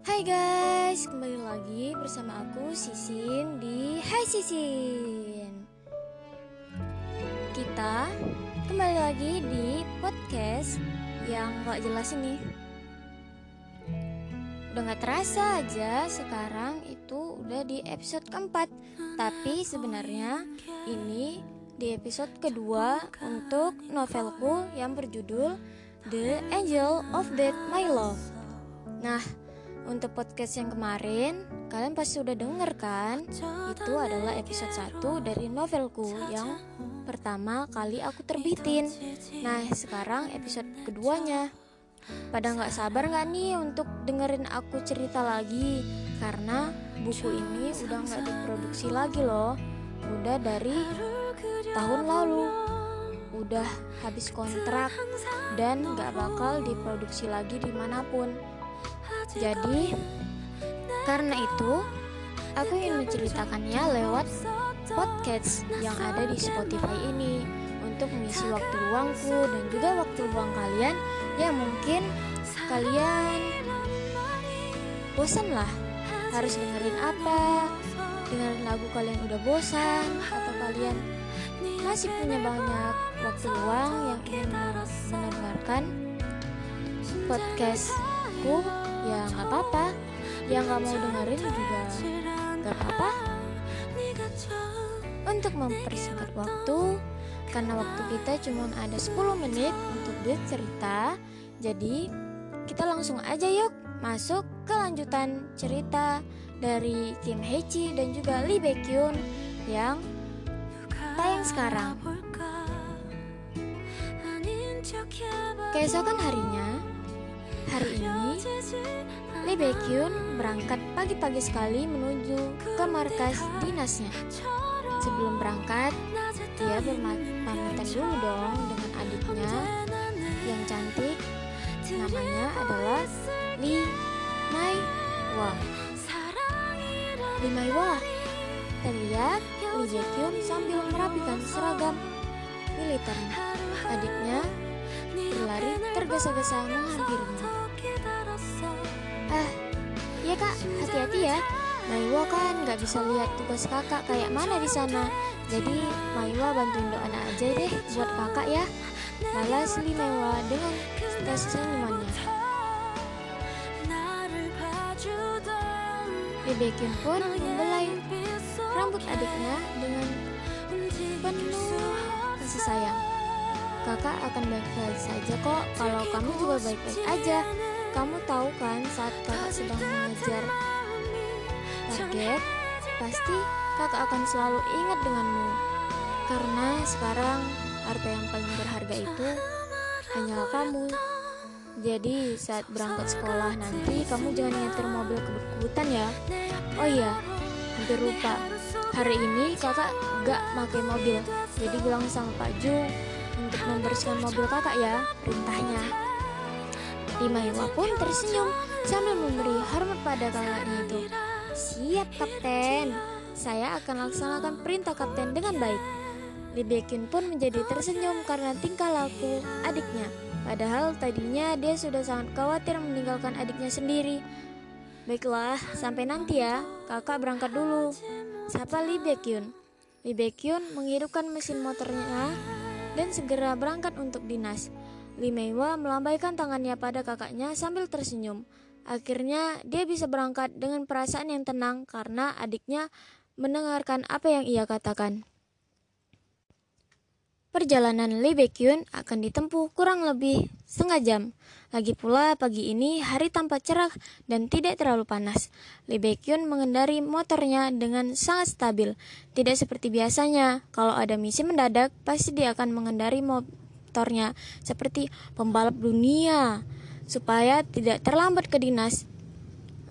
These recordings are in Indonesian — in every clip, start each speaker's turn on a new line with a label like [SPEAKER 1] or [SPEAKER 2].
[SPEAKER 1] Hai guys, kembali lagi bersama aku Sisin di Hai Sisin. Kita kembali lagi di podcast yang gak jelas ini. Udah gak terasa aja sekarang itu udah di episode keempat Tapi sebenarnya ini di episode kedua untuk novelku yang berjudul The Angel of Death My Love Nah, untuk podcast yang kemarin, kalian pasti sudah denger kan? Itu adalah episode 1 dari novelku yang pertama kali aku terbitin. Nah, sekarang episode keduanya. Pada nggak sabar nggak nih untuk dengerin aku cerita lagi? Karena buku ini udah nggak diproduksi lagi loh. Udah dari tahun lalu. Udah habis kontrak dan nggak bakal diproduksi lagi di mana pun. Jadi, karena itu, aku ingin menceritakannya lewat podcast yang ada di Spotify ini untuk mengisi waktu luangku dan juga waktu luang kalian. Yang mungkin kalian bosan lah harus dengerin apa? Dengerin lagu kalian udah bosan atau kalian masih punya banyak waktu luang yang ingin mendengarkan podcastku ya nggak apa-apa. Yang nggak mau dengerin juga. Nggak apa-apa. Untuk mempersingkat waktu karena waktu kita cuma ada 10 menit untuk bercerita jadi kita langsung aja yuk masuk ke lanjutan cerita dari Kim Hee dan juga Lee Baekhyun yang tayang sekarang. Keesokan harinya Hari ini, Lee Baekhyun berangkat pagi-pagi sekali menuju ke markas dinasnya. Sebelum berangkat, dia berpamitan dulu dong dengan adiknya yang cantik. Namanya adalah Lee Mai Wa. Lee Mai Wa terlihat Lee Baekhyun sambil merapikan seragam militernya. Adiknya berlari tergesa-gesa menghampirinya. Ah, iya kak, hati-hati ya. Maiwa kan nggak bisa lihat tugas kakak kayak mana di sana. Jadi Maiwa bantuin doa aja deh buat kakak ya. Balas Li Maiwa dengan tes senyumannya. Bebekin pun membelai rambut adiknya dengan penuh kasih sayang. Kakak akan baik-baik saja kok kalau kamu juga baik-baik aja. Kamu tahu kan saat kakak sedang mengejar target, pasti kakak akan selalu ingat denganmu. Karena sekarang harta yang paling berharga itu hanyalah kamu. Jadi saat berangkat sekolah nanti kamu jangan nyetir mobil kebut-kebutan ya. Oh iya, hampir lupa. Hari ini kakak gak pakai mobil. Jadi bilang sama Pak Ju untuk membersihkan mobil kakak ya, perintahnya. Iwa pun tersenyum sambil memberi hormat pada kakaknya itu. Siap kapten, saya akan laksanakan perintah kapten dengan baik. Baekhyun pun menjadi tersenyum karena tingkah laku adiknya. Padahal tadinya dia sudah sangat khawatir meninggalkan adiknya sendiri. Baiklah, sampai nanti ya, kakak berangkat dulu. Baekhyun. Lee Baekhyun menghidupkan mesin motornya dan segera berangkat untuk dinas. Lee Meiwa melambaikan tangannya pada kakaknya sambil tersenyum. Akhirnya dia bisa berangkat dengan perasaan yang tenang karena adiknya mendengarkan apa yang ia katakan. Perjalanan Lee Baekhyun akan ditempuh kurang lebih setengah jam. Lagi pula pagi ini hari tampak cerah dan tidak terlalu panas. Lee Baekhyun mengendari motornya dengan sangat stabil. Tidak seperti biasanya, kalau ada misi mendadak pasti dia akan mengendari motornya seperti pembalap dunia supaya tidak terlambat ke dinas.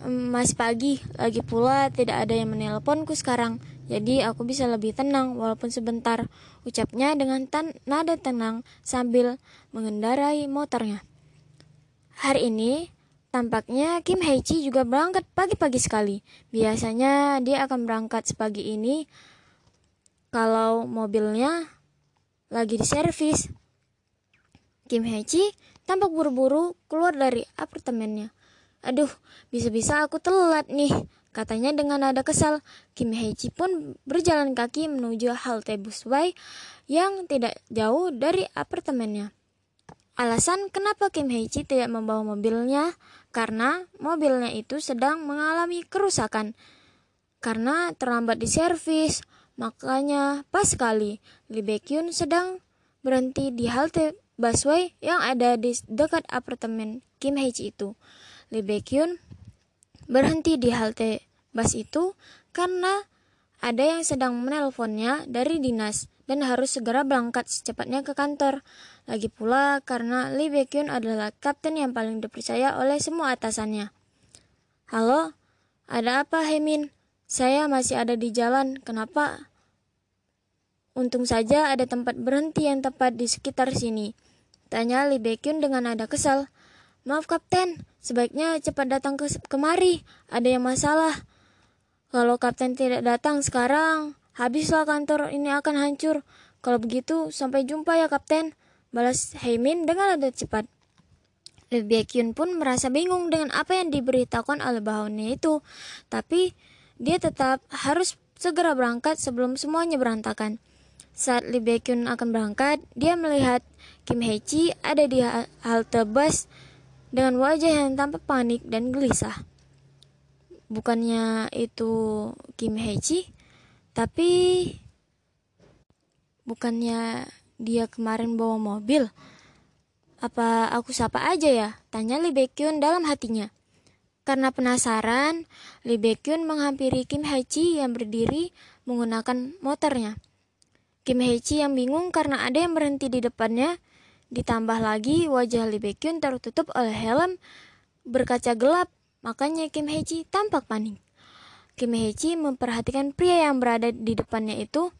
[SPEAKER 1] Masih pagi, lagi pula tidak ada yang menelponku sekarang. Jadi aku bisa lebih tenang walaupun sebentar, ucapnya dengan tan nada tenang sambil mengendarai motornya. Hari ini tampaknya Kim Hee juga berangkat pagi-pagi sekali. Biasanya dia akan berangkat sepagi ini kalau mobilnya lagi diservis. Kim Hee tampak buru-buru keluar dari apartemennya. Aduh, bisa-bisa aku telat nih. Katanya dengan nada kesal, Kim Hee-ji pun berjalan kaki menuju halte busway yang tidak jauh dari apartemennya. Alasan kenapa Kim Hee-ji tidak membawa mobilnya karena mobilnya itu sedang mengalami kerusakan karena terlambat di servis. Makanya pas sekali Lee Baekhyun sedang berhenti di halte busway yang ada di dekat apartemen Kim Hee-ji itu. Lee Baekhyun berhenti di halte bus itu karena ada yang sedang menelponnya dari dinas dan harus segera berangkat secepatnya ke kantor. Lagi pula karena Lee Baekhyun adalah kapten yang paling dipercaya oleh semua atasannya. Halo, ada apa Hemin? Saya masih ada di jalan, kenapa? Untung saja ada tempat berhenti yang tepat di sekitar sini. Tanya Lee Baekhyun dengan nada kesal. Maaf kapten, sebaiknya cepat datang ke kemari. Ada yang masalah. Kalau kapten tidak datang sekarang, habislah kantor ini akan hancur. Kalau begitu, sampai jumpa ya kapten. Balas Heimin dengan nada cepat. Lee Baekhyun pun merasa bingung dengan apa yang diberitakan oleh bahonnya itu. Tapi dia tetap harus segera berangkat sebelum semuanya berantakan. Saat Lee Baekhyun akan berangkat, dia melihat Kim Hee-ji ada di halte bus dengan wajah yang tampak panik dan gelisah. Bukannya itu Kim Hee-ji, tapi bukannya dia kemarin bawa mobil. Apa aku sapa aja ya? Tanya Lee Baekhyun dalam hatinya. Karena penasaran, Lee Baekhyun menghampiri Kim Hee-ji yang berdiri menggunakan motornya. Kim Hee-ji yang bingung karena ada yang berhenti di depannya. Ditambah lagi wajah Lee Baekhyun tertutup oleh helm berkaca gelap, makanya Kim Hee-ji tampak panik. Kim Hee-ji memperhatikan pria yang berada di depannya itu.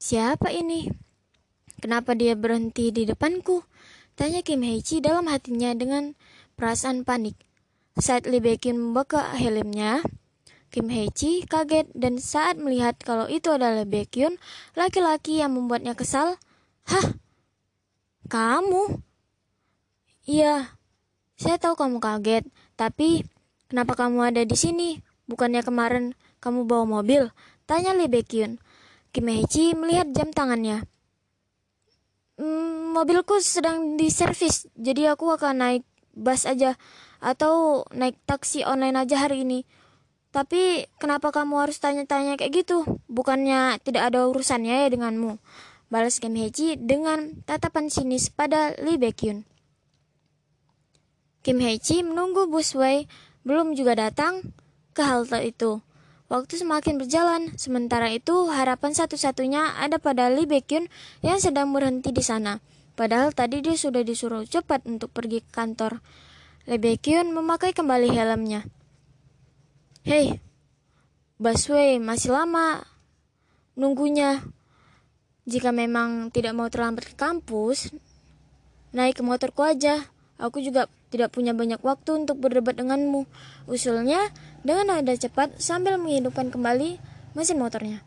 [SPEAKER 1] Siapa ini? Kenapa dia berhenti di depanku? Tanya Kim Hee-ji dalam hatinya dengan perasaan panik. Saat Lee Baekhyun membuka helmnya, Kim Hee-ji kaget dan saat melihat kalau itu adalah Baekhyun, laki-laki yang membuatnya kesal. Hah? Kamu? Iya, saya tahu kamu kaget, tapi kenapa kamu ada di sini? Bukannya kemarin kamu bawa mobil? Tanya Lee Baekhyun. Kim Hee-ji melihat jam tangannya. Mm, mobilku sedang diservis, jadi aku akan naik bus aja atau naik taksi online aja hari ini. Tapi kenapa kamu harus tanya-tanya kayak gitu? Bukannya tidak ada urusannya ya denganmu? Balas Kim Hee-ji dengan tatapan sinis pada Lee Baekhyun. Kim Hee-ji menunggu busway belum juga datang ke halte itu. Waktu semakin berjalan, sementara itu harapan satu-satunya ada pada Lee Baekhyun yang sedang berhenti di sana. Padahal tadi dia sudah disuruh cepat untuk pergi ke kantor. Lee Baekhyun memakai kembali helmnya. Hei, busway masih lama nunggunya. Jika memang tidak mau terlambat ke kampus, naik ke motorku aja. Aku juga tidak punya banyak waktu untuk berdebat denganmu. Usulnya dengan nada cepat sambil menghidupkan kembali mesin motornya.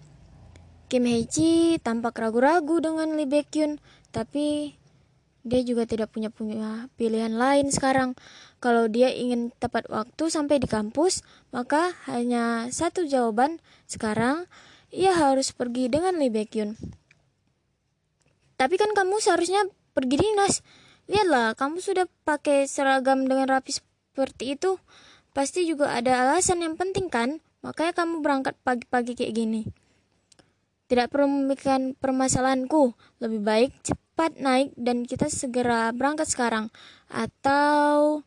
[SPEAKER 1] Kim Hee-ji tampak ragu-ragu dengan Lee Baekhyun, tapi dia juga tidak punya punya pilihan lain sekarang. Kalau dia ingin tepat waktu sampai di kampus, maka hanya satu jawaban. Sekarang, ia harus pergi dengan Lee Baekhyun. Tapi kan kamu seharusnya pergi dinas. Lihatlah, kamu sudah pakai seragam dengan rapi seperti itu. Pasti juga ada alasan yang penting kan? Makanya kamu berangkat pagi-pagi kayak gini. Tidak perlu memikirkan permasalahanku. Lebih baik cepat naik dan kita segera berangkat sekarang. Atau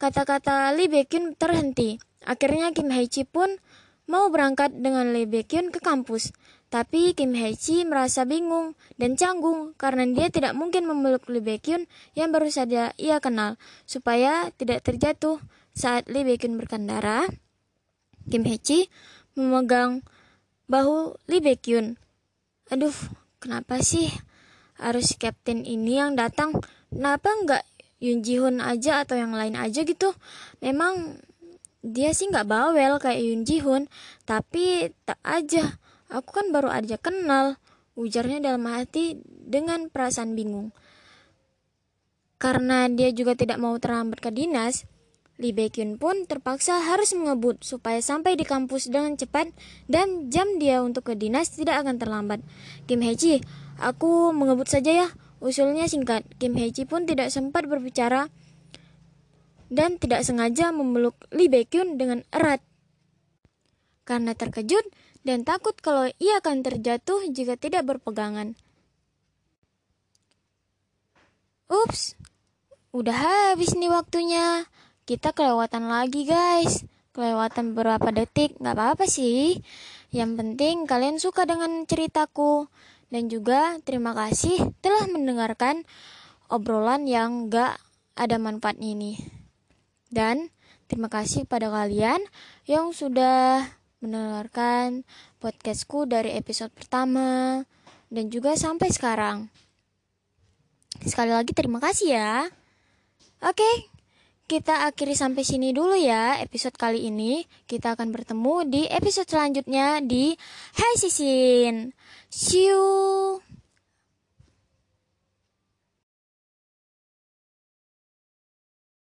[SPEAKER 1] Kata-kata Lee Baekhyun terhenti. Akhirnya Kim Hae-ji pun mau berangkat dengan Lee Baekhyun ke kampus. Tapi Kim Hae-ji merasa bingung dan canggung karena dia tidak mungkin memeluk Lee Baekhyun yang baru saja ia kenal supaya tidak terjatuh saat Lee Baekhyun berkendara. Kim Hae-ji memegang bahu Lee Baekhyun. Aduh, kenapa sih harus kapten ini yang datang? Kenapa enggak Yun Ji Hoon aja atau yang lain aja gitu memang dia sih nggak bawel kayak Yun Ji Hoon tapi tak aja aku kan baru aja kenal ujarnya dalam hati dengan perasaan bingung karena dia juga tidak mau terlambat ke dinas Lee Baekhyun pun terpaksa harus mengebut supaya sampai di kampus dengan cepat dan jam dia untuk ke dinas tidak akan terlambat. Kim Hee aku mengebut saja ya. Usulnya singkat. Kim Hee pun tidak sempat berbicara dan tidak sengaja memeluk Lee Baekhyun dengan erat. Karena terkejut dan takut kalau ia akan terjatuh jika tidak berpegangan. Ups, udah habis nih waktunya. Kita kelewatan lagi guys. Kelewatan beberapa detik, nggak apa-apa sih. Yang penting kalian suka dengan ceritaku. Dan juga terima kasih telah mendengarkan obrolan yang gak ada manfaat ini. Dan terima kasih pada kalian yang sudah mendengarkan podcastku dari episode pertama dan juga sampai sekarang. Sekali lagi terima kasih ya. Oke, kita akhiri sampai sini dulu ya episode kali ini. Kita akan bertemu di episode selanjutnya di Hai Sisin. See you.